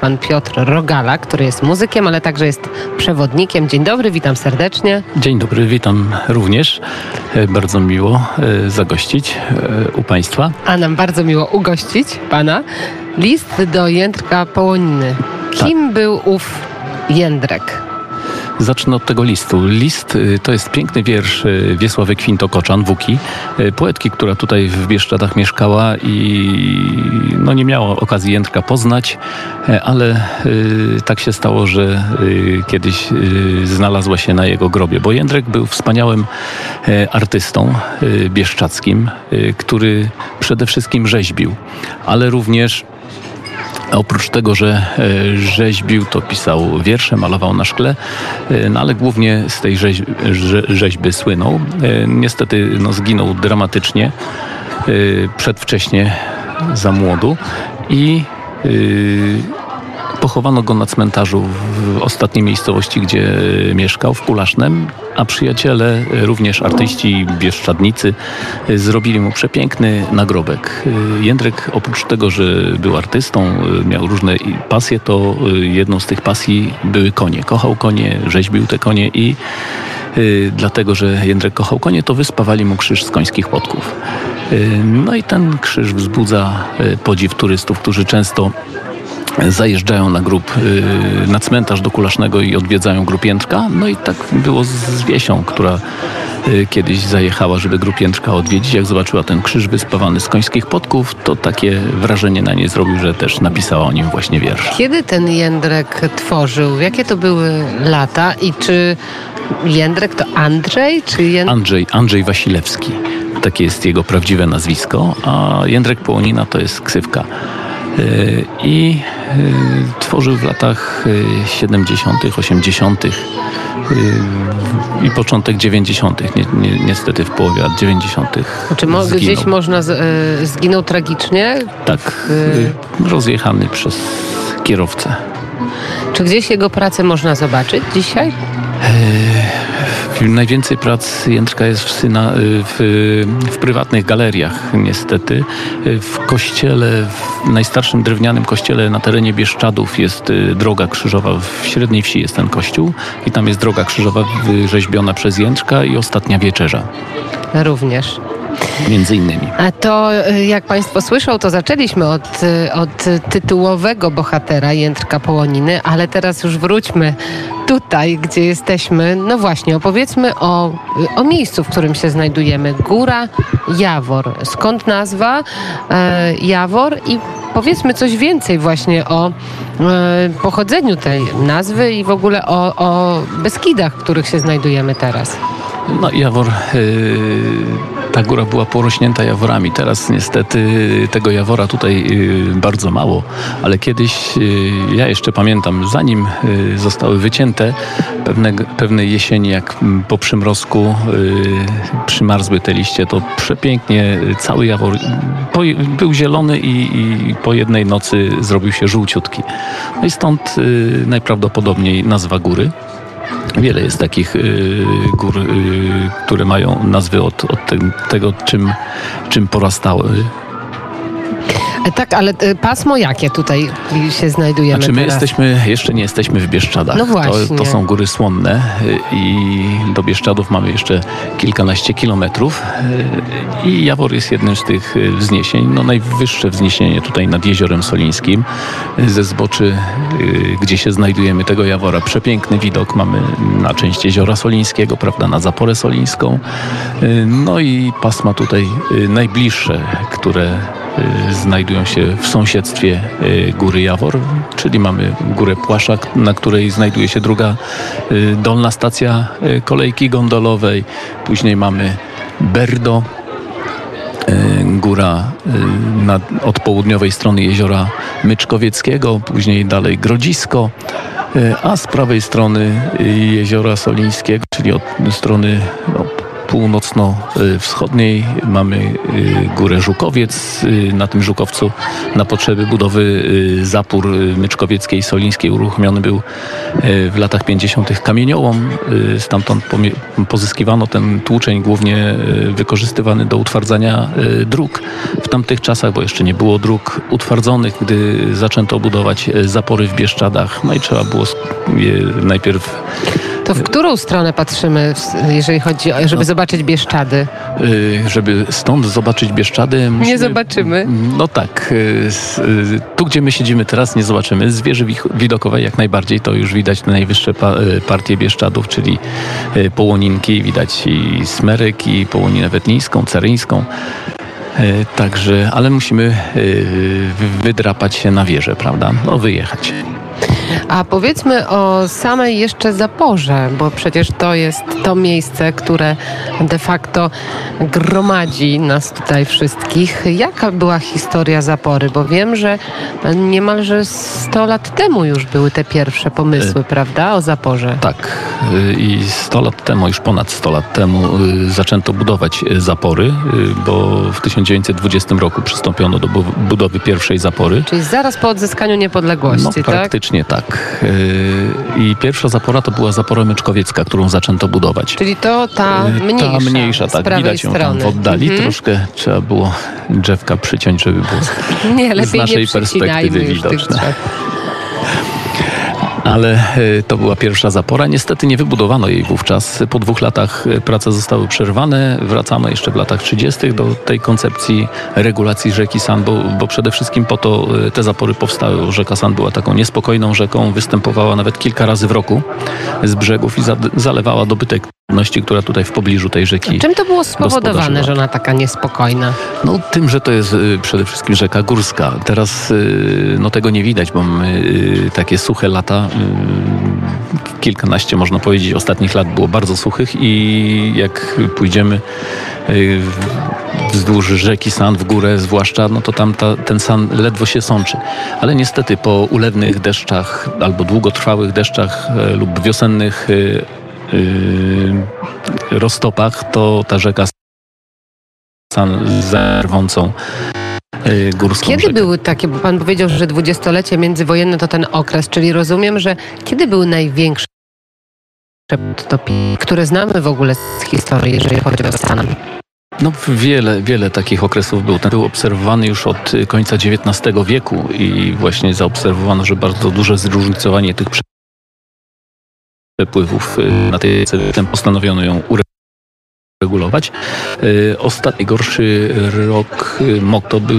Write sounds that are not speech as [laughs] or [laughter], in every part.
pan Piotr Rogala, który jest muzykiem, ale także jest przewodnikiem. Dzień dobry, witam serdecznie. Dzień dobry, witam również. E, Bardzo miło e, zagościć e, u Państwa. A nam bardzo miło ugościć pana. List do Jędrka Połoniny. Kim był ów Jędrek? Zacznę od tego listu. List y, to jest piękny wiersz y, Wiesławy Kwinto-Koczan, Wuki, y, poetki, która tutaj w Bieszczadach mieszkała i no, nie miała okazji Jędrka poznać, e, ale tak się stało, że kiedyś znalazła się na jego grobie, bo Jędrek był wspaniałym e, artystą y, bieszczackim, który przede wszystkim rzeźbił, ale również Oprócz tego, że e, rzeźbił, to pisał wiersze, malował na szkle, e, no ale głównie z tej rzeź, rze, rzeźby słynął. E, Niestety no, zginął dramatycznie, przedwcześnie, za młodu i Pochowano go na cmentarzu w ostatniej miejscowości, gdzie mieszkał, w Kulasznem, a przyjaciele, również artyści bieszczadnicy, zrobili mu przepiękny nagrobek. Jędrek oprócz tego, że był artystą, miał różne pasje, to jedną z tych pasji były konie. Kochał konie, rzeźbił te konie i dlatego, że Jędrek kochał konie, to wyspawali mu krzyż z końskich podków. No i ten krzyż wzbudza podziw turystów, którzy często zajeżdżają na grób, y, na cmentarz do Kulasznego i odwiedzają grób Jędrka. No i tak było z- Wiesią, która y, kiedyś zajechała, żeby grób Jędrka odwiedzić. Jak zobaczyła ten krzyż wyspawany z końskich podków, to takie wrażenie na niej zrobił, że też napisała o nim właśnie wiersz. Kiedy ten Jędrek tworzył? Jakie to były lata? I czy Jędrek to Andrzej? Czy Jędrek... Andrzej, Andrzej Wasilewski. Takie jest jego prawdziwe nazwisko, a Jędrek Połonina to jest ksywka. Y, I y, tworzył w latach y, 70., 80. y, i początek 90. Ni- ni- niestety w połowie lat 90. Czy mo- gdzieś można... Z, e, zginął tragicznie? Tak, rozjechany przez kierowcę. Czy gdzieś jego pracę można zobaczyć dzisiaj? Najwięcej prac Jędrka jest w, syna, w, w prywatnych galeriach, niestety. W kościele, w najstarszym drewnianym kościele na terenie Bieszczadów jest y, droga krzyżowa. W średniej wsi jest ten kościół i tam jest droga krzyżowa wyrzeźbiona przez Jędrka i ostatnia wieczerza, Również. między innymi. A to, y, jak Państwo słyszą, to zaczęliśmy od, y, od tytułowego bohatera Jędrka Połoniny, ale teraz już wróćmy tutaj, gdzie jesteśmy. No właśnie, opowiedzmy o, o miejscu, w którym się znajdujemy. Góra Jawor. Skąd nazwa e, Jawor i powiedzmy coś więcej właśnie o e, pochodzeniu tej nazwy i w ogóle o, o Beskidach, w których się znajdujemy teraz. No Jawor, y, ta góra była porośnięta jaworami. Teraz niestety tego jawora tutaj y, bardzo mało, ale kiedyś y, ja jeszcze pamiętam, zanim y, zostały wycięte pewne, pewnej jesieni, jak mm, po przymrozku y, przymarzły te liście, to przepięknie y, cały jawor po, był zielony i, i po jednej nocy zrobił się żółciutki. No i stąd y, najprawdopodobniej nazwa góry. Wiele jest takich y, gór, y, które mają nazwy od, od te, tego, czym, czym porastały. E, Tak, ale e, pasmo jakie tutaj się znajdujemy Znaczy my teraz? jesteśmy, jeszcze nie jesteśmy w Bieszczadach. No właśnie. To, to są góry słonne y, i do Bieszczadów mamy jeszcze kilkanaście kilometrów i Jawor jest jednym z tych wzniesień. No najwyższe wzniesienie tutaj nad Jeziorem Solińskim ze zboczy, gdzie się znajdujemy tego Jawora. Przepiękny widok mamy na część Jeziora Solińskiego, prawda, na Zaporę Solińską. No i pasma tutaj najbliższe, które znajdują się w sąsiedztwie y, góry Jawor, czyli mamy górę Płaszak, na której znajduje się druga y, dolna stacja y, kolejki gondolowej. Później mamy Berdo, y, góra y, od południowej strony jeziora Myczkowieckiego, później dalej Grodzisko, y, a z prawej strony y, jeziora Solińskiego, czyli od strony północno-wschodniej mamy y, górę Żukowiec. Y, Na tym Żukowcu na potrzeby budowy y, zapór Myczkowieckiej i Solińskiej uruchomiony był w latach 50. kamieniołom. Stamtąd pozyskiwano ten tłuczeń głównie wykorzystywany do utwardzania dróg. W tamtych czasach, bo jeszcze nie było dróg utwardzonych, gdy zaczęto budować zapory w Bieszczadach, no i trzeba było najpierw To w którą stronę patrzymy, jeżeli chodzi o, żeby zobaczyć Bieszczady? Y, żeby stąd zobaczyć Bieszczady. musimy- zobaczymy. No tak. y, y, Tu, gdzie my siedzimy teraz, nie zobaczymy. Z wieży widokowej jak najbardziej to już widać najwyższe pa- partie Bieszczadów, czyli Połoninki. Widać i Smerek, i Połoninę Wetnińską, Caryńską. Y, Także, ale musimy wy- wydrapać się na wieżę, prawda? No, wyjechać. A powiedzmy o samej jeszcze zaporze, bo przecież to jest to miejsce, które de facto gromadzi nas tutaj wszystkich. Jaka była historia zapory? Bo wiem, że niemalże 100 lat temu już były te pierwsze pomysły, prawda, o zaporze. Tak. y, I 100 lat temu, już ponad 100 lat temu y, zaczęto budować y, zapory, y, bo w 1920 roku przystąpiono do bu- budowy pierwszej zapory. Czyli zaraz po odzyskaniu niepodległości, No, tak? praktycznie tak. Y, I pierwsza zapora to była zapora Myczkowiecka, którą zaczęto budować. Czyli to ta mniejsza, Ta mniejsza, z tak. Widać ją strony. tam w oddali. Mhm. Troszkę trzeba było drzewka przyciąć, żeby było [laughs] Nie, lepiej naszej nie perspektywy widoczne. [laughs] Ale e, to była pierwsza zapora. Niestety nie wybudowano jej wówczas. Po dwóch latach e, prace zostały przerwane. Wracano jeszcze w latach 30. do tej koncepcji regulacji rzeki San, bo, bo przede wszystkim po to e, te zapory powstały. Rzeka San była taką niespokojną rzeką, występowała nawet kilka razy w roku z brzegów i za, zalewała dobytek która tutaj w pobliżu tej rzeki Czym to było spowodowane, że ona taka niespokojna? no tym, że to jest y, przede wszystkim rzeka górska. Teraz y, no tego nie widać, bo mamy y, takie suche lata. Kilkanaście, można powiedzieć, ostatnich lat było bardzo suchych i jak pójdziemy wzdłuż rzeki San w górę zwłaszcza, no to tam ta, ten San ledwo się sączy. Ale niestety po ulewnych deszczach albo długotrwałych deszczach e, lub wiosennych y, roztopach, to ta rzeka za rwącą y, górską Kiedy rzekę. były takie, bo pan powiedział, że dwudziestolecie międzywojenne to ten okres, czyli rozumiem, że kiedy były największe które znamy w ogóle z historii, jeżeli chodzi o Stan? No wiele, wiele takich okresów był. Ten był obserwowany już od końca XIX wieku i właśnie zaobserwowano, że bardzo duże zróżnicowanie tych przepływów y, na tej ten postanowiono ją uregulować. Y, Ostatni gorszy rok MOK to był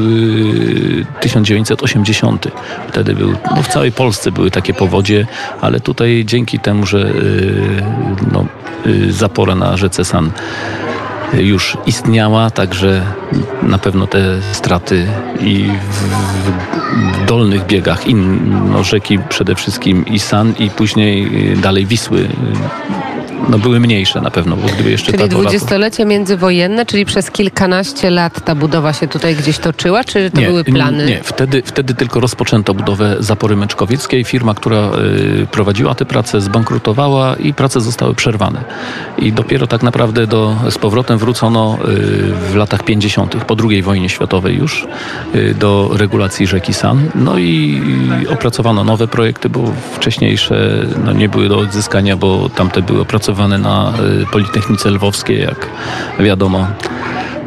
1980. Wtedy był, no w całej Polsce były takie powodzie, ale tutaj dzięki temu, że y, no, zapora na rzece San już istniała, także na pewno te straty i w, w dolnych biegach. In, no, rzeki przede wszystkim i San i później y, dalej Wisły no, były mniejsze na pewno, bo gdyby jeszcze Czyli dwudziestolecie międzywojenne, czyli przez kilkanaście lat ta budowa się tutaj gdzieś toczyła, czy to były plany? Nie, wtedy, wtedy tylko rozpoczęto budowę zapory męczkowieckiej. Firma, która y, prowadziła te prace, zbankrutowała i prace zostały przerwane. I dopiero tak naprawdę do, z powrotem wrócono y, w latach 50., po II wojnie światowej już, y, do regulacji rzeki San. No i opracowano nowe projekty, bo wcześniejsze no, nie były do odzyskania, bo tamte były opracowane na y, Politechnice Lwowskiej, jak wiadomo.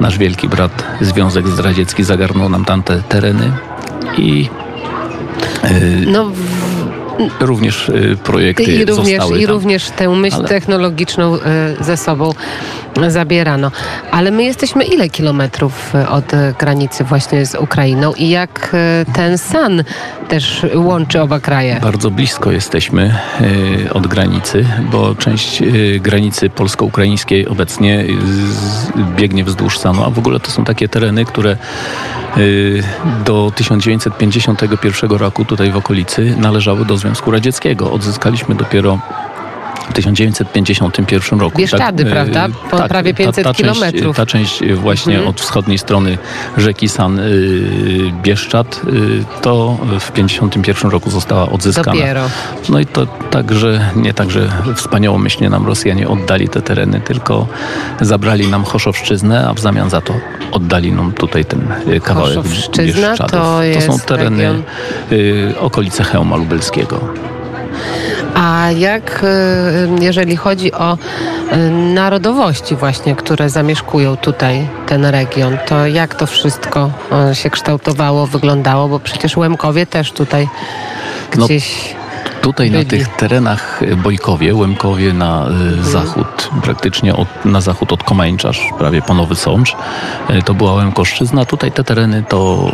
Nasz wielki brat Związek Zdradziecki zagarnął nam tamte tereny i y, No, również y, projekty i, również, zostały I tam. również tę myśl Ale- technologiczną ze sobą zabierano. Ale my jesteśmy ile kilometrów y, od y, granicy właśnie z Ukrainą i jak y, ten San też łączy oba kraje? Bardzo blisko jesteśmy od granicy, bo część granicy polsko-ukraińskiej obecnie biegnie wzdłuż Sanu, a w ogóle to są takie tereny, które do 1951 roku tutaj w okolicy należały do Związku Radzieckiego. Odzyskaliśmy dopiero w 1951 roku. Bieszczady, tak, prawda? Po tak, prawie 500 ta, ta kilometrów. Część, ta część właśnie mhm. od wschodniej strony rzeki San y, Bieszczad to w 1951 roku została odzyskana. Dopiero. No i to także, nie tak, że wspaniałomyślnie nam Rosjanie oddali te tereny, tylko zabrali nam Choszowszczyznę, a w zamian za to oddali nam tutaj ten kawałek Bieszczadów. To, to są tereny region. okolice Chełma Lubelskiego. A jak, y, jeżeli chodzi o y, narodowości właśnie, które zamieszkują tutaj ten region, to jak to wszystko y, się kształtowało, wyglądało? Bo przecież Łemkowie też tutaj no, gdzieś... No Tutaj byli. na tych terenach Bojkowie, Łemkowie na mhm. zachód, praktycznie od, na zachód od Komańczarz, prawie po Nowy Sącz, to była Łemkoszczyzna. Tutaj te tereny to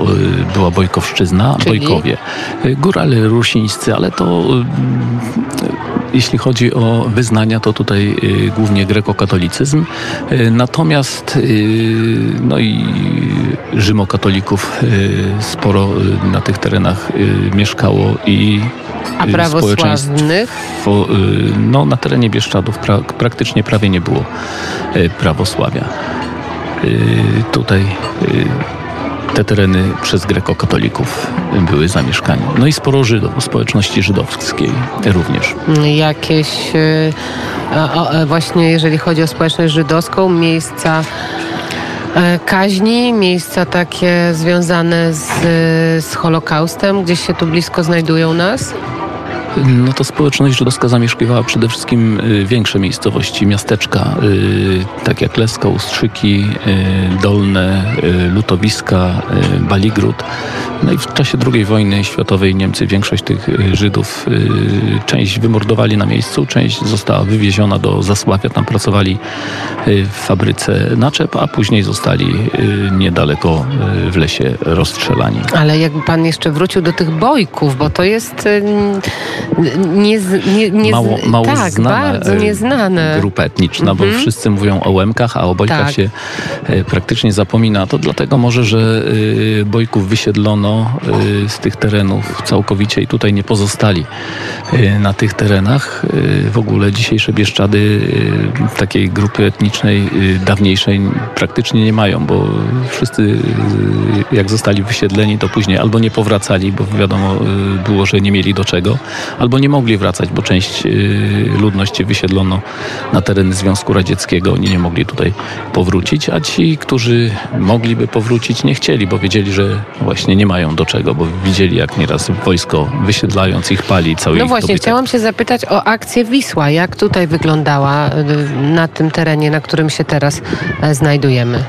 była Bojkowszczyzna, Czyli? Bojkowie. Górale rusińscy, ale to jeśli chodzi o wyznania, to tutaj y, głównie grekokatolicyzm. Y, natomiast y, no i rzymokatolików sporo na tych terenach mieszkało i a prawosławnych? No, na terenie Bieszczadów pra, praktycznie prawie nie było prawosławia. Tutaj te tereny przez grekokatolików były zamieszkane. No i sporo Żydów, społeczności żydowskiej również. Jakieś e, właśnie jeżeli chodzi o społeczność żydowską, miejsca e, kaźni, miejsca takie związane z, z Holokaustem, gdzieś się tu blisko znajdują nas? No to społeczność żydowska zamieszkiwała przede wszystkim y, większe miejscowości, miasteczka, tak jak Lesko, Ustrzyki, y, Dolne, Lutowiska, Baligród. No i w czasie II wojny światowej Niemcy większość tych Żydów, część wymordowali na miejscu, część została wywieziona do Zasławia, tam pracowali w fabryce naczep, a później zostali niedaleko w lesie rozstrzelani. Ale jakby pan jeszcze wrócił do tych bojków, bo to jest nie, nie, nie mało, mało tak, znana bardzo nieznane. grupa etniczna, bo mhm. wszyscy mówią o Łemkach, a o Bojkach tak. się e, praktycznie zapomina. To dlatego może, że e, Bojków wysiedlono z tych terenów całkowicie i tutaj nie pozostali na tych terenach. W ogóle dzisiejsze Bieszczady takiej grupy etnicznej dawniejszej praktycznie nie mają, bo wszyscy jak zostali wysiedleni, to później albo nie powracali, bo wiadomo było, że nie mieli do czego, albo nie mogli wracać, bo część y, ludności wysiedlono na tereny Związku Radzieckiego. Oni nie mogli tutaj powrócić, a ci, którzy mogliby powrócić, nie chcieli, bo wiedzieli, że właśnie nie mają do czego, bo widzieli, jak nieraz wojsko wysiedlając ich pali cały No właśnie, dobytek. chciałam się zapytać o akcję Wisła. Jak tutaj wyglądała y, na tym terenie, na którym się teraz e, znajdujemy?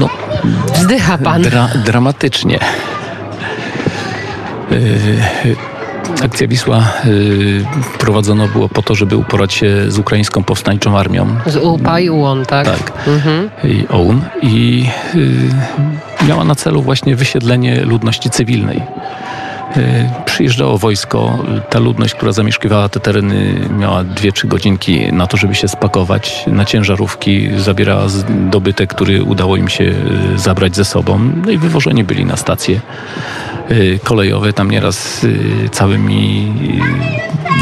No, Wzdycha pan. Dra dramatycznie. Y, akcja Wisła y, prowadzona było po to, żeby uporać się z ukraińską powstańczą armią. Z UPA i UON, tak? Tak. Mhm. I OUN. I y, miała na celu właśnie wysiedlenie ludności cywilnej. Przyjeżdżało wojsko, ta ludność, która zamieszkiwała te tereny, miała dwie, trzy godzinki na to, żeby się spakować na ciężarówki, zabierała dobytek, który udało im się zabrać ze sobą, no i wywożeni byli na stację. Y, kolejowe. Tam nieraz y, całymi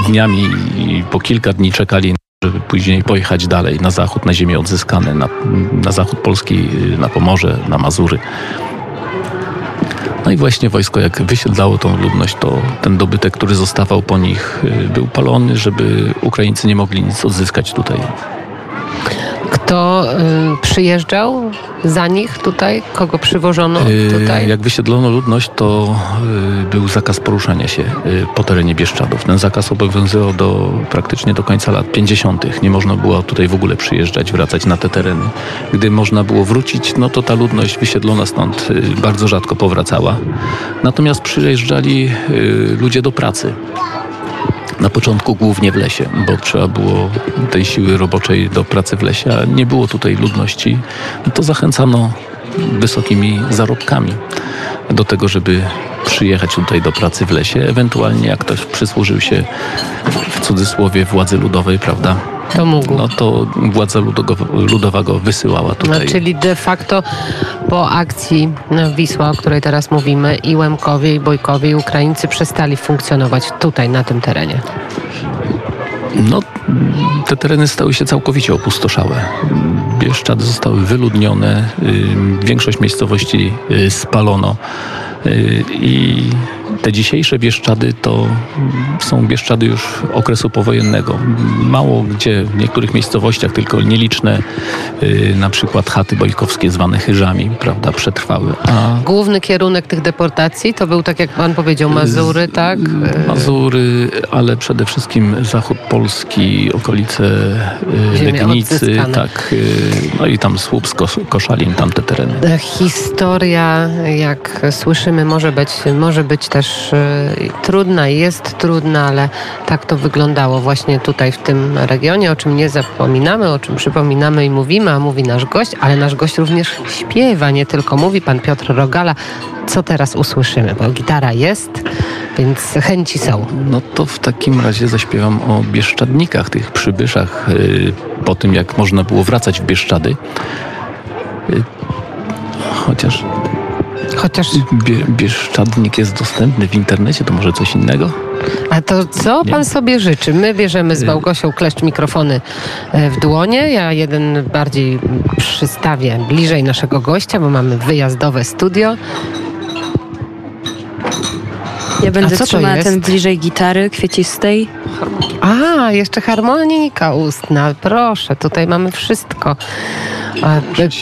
dniami i po kilka dni czekali żeby później pojechać dalej na zachód, na ziemię odzyskane, na, na zachód Polski, y, na Pomorze, na Mazury. No i właśnie wojsko, jak wysiedlało tą ludność, to ten dobytek, który zostawał po nich, był palony, żeby Ukraińcy nie mogli nic odzyskać tutaj. Kto y, przyjeżdżał za nich tutaj? Kogo przywożono y, tutaj? Jak wysiedlono ludność, to y, był zakaz poruszania się y, po terenie Bieszczadów. Ten zakaz obowiązywał do, praktycznie do końca lat 50. Nie można było tutaj w ogóle przyjeżdżać, wracać na te tereny. Gdy można było wrócić, no to ta ludność wysiedlona stąd y, bardzo rzadko powracała. Natomiast przyjeżdżali y, ludzie do pracy. Na początku głównie w lesie, bo trzeba było tej siły roboczej do pracy w lesie, a nie było tutaj ludności. To zachęcano wysokimi zarobkami do tego, żeby przyjechać tutaj do pracy w lesie. Ewentualnie jak ktoś przysłużył się w cudzysłowie władzy ludowej, prawda, to mógł. No to władza ludowa go wysyłała tutaj. No, czyli de facto po akcji Wisła, o której teraz mówimy, i Łemkowie, i Bojkowie, i Ukraińcy przestali funkcjonować tutaj, na tym terenie. No, te tereny stały się całkowicie opustoszałe. Bieszczady zostały wyludnione, y, większość miejscowości y, spalono y, i te dzisiejsze Bieszczady to są Bieszczady już okresu powojennego. Mało gdzie w niektórych miejscowościach, tylko nieliczne y, na przykład chaty bojkowskie zwane chyżami, prawda, przetrwały. A Główny kierunek tych deportacji to był, tak jak pan powiedział, Mazury, tak? Mazury, ale przede wszystkim zachód Polski, okolice y, Legnicy, tak, y, no i tam Słupsk, Kos- Koszalin, tamte tereny. Historia, jak słyszymy, może być, może być też e, trudna, jest trudna, ale tak to wyglądało właśnie tutaj w tym regionie, o czym nie zapominamy, o czym przypominamy i mówimy, a mówi nasz gość, ale nasz gość również śpiewa, nie tylko mówi, pan Piotr Rogala. Co teraz usłyszymy? Bo gitara jest, więc chęci są. No to w takim razie zaśpiewam o Bieszczadnikach, tych przybyszach, y, po tym jak można było wracać w Bieszczady. Y, Chociaż Chociaż, Bie- Bieszczadnik jest dostępny w internecie, to może coś innego? a to co Nie. pan sobie życzy? My bierzemy z Małgosią kleszcz mikrofony e, w dłonie. Ja jeden bardziej przystawię bliżej naszego gościa, bo mamy wyjazdowe studio. Ja będę co to trzymała jest? ten bliżej gitary kwiecistej. A, jeszcze harmonika ustna. Proszę, tutaj mamy wszystko.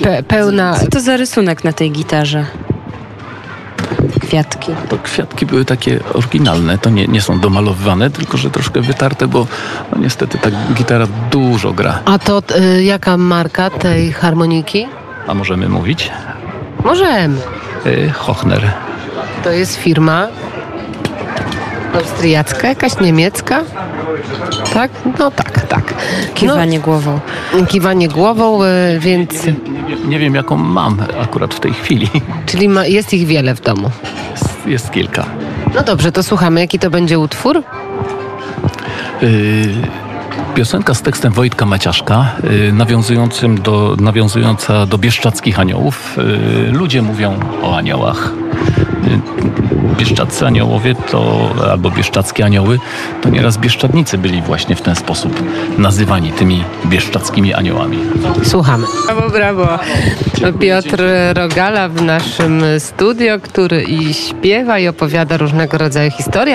Pe, pełna. Co to za rysunek na tej gitarze? Kwiatki. To kwiatki były takie oryginalne, to nie, nie są domalowywane, tylko że troszkę wytarte, bo no niestety ta gitara dużo gra. A to y, jaka marka tej harmoniki? A możemy mówić? Możemy. Y, Hochner. To jest firma austriacka, jakaś niemiecka? Tak? No tak, tak. Kiwanie głową. No, kiwanie głową, y, więc. Nie, wiem- nie wiem, jaką mam akurat w tej chwili. [laughs] Czyli ma, jest ich wiele w domu. Jest, jest kilka. No dobrze, to słuchamy. Jaki to będzie utwór? Y, Piosenka z tekstem Wojtka Maciaszka, y, nawiązującym do, nawiązująca do bieszczadzkich aniołów. Y, Ludzie mówią o aniołach. Y, Bieszczadcy aniołowie to, albo bieszczadzkie anioły, to nieraz bieszczadnicy byli właśnie w ten sposób nazywani tymi bieszczadzkimi aniołami. Słuchamy. Brawo, brawo. Piotr Rogala w naszym studio, który i śpiewa i opowiada różnego rodzaju historie.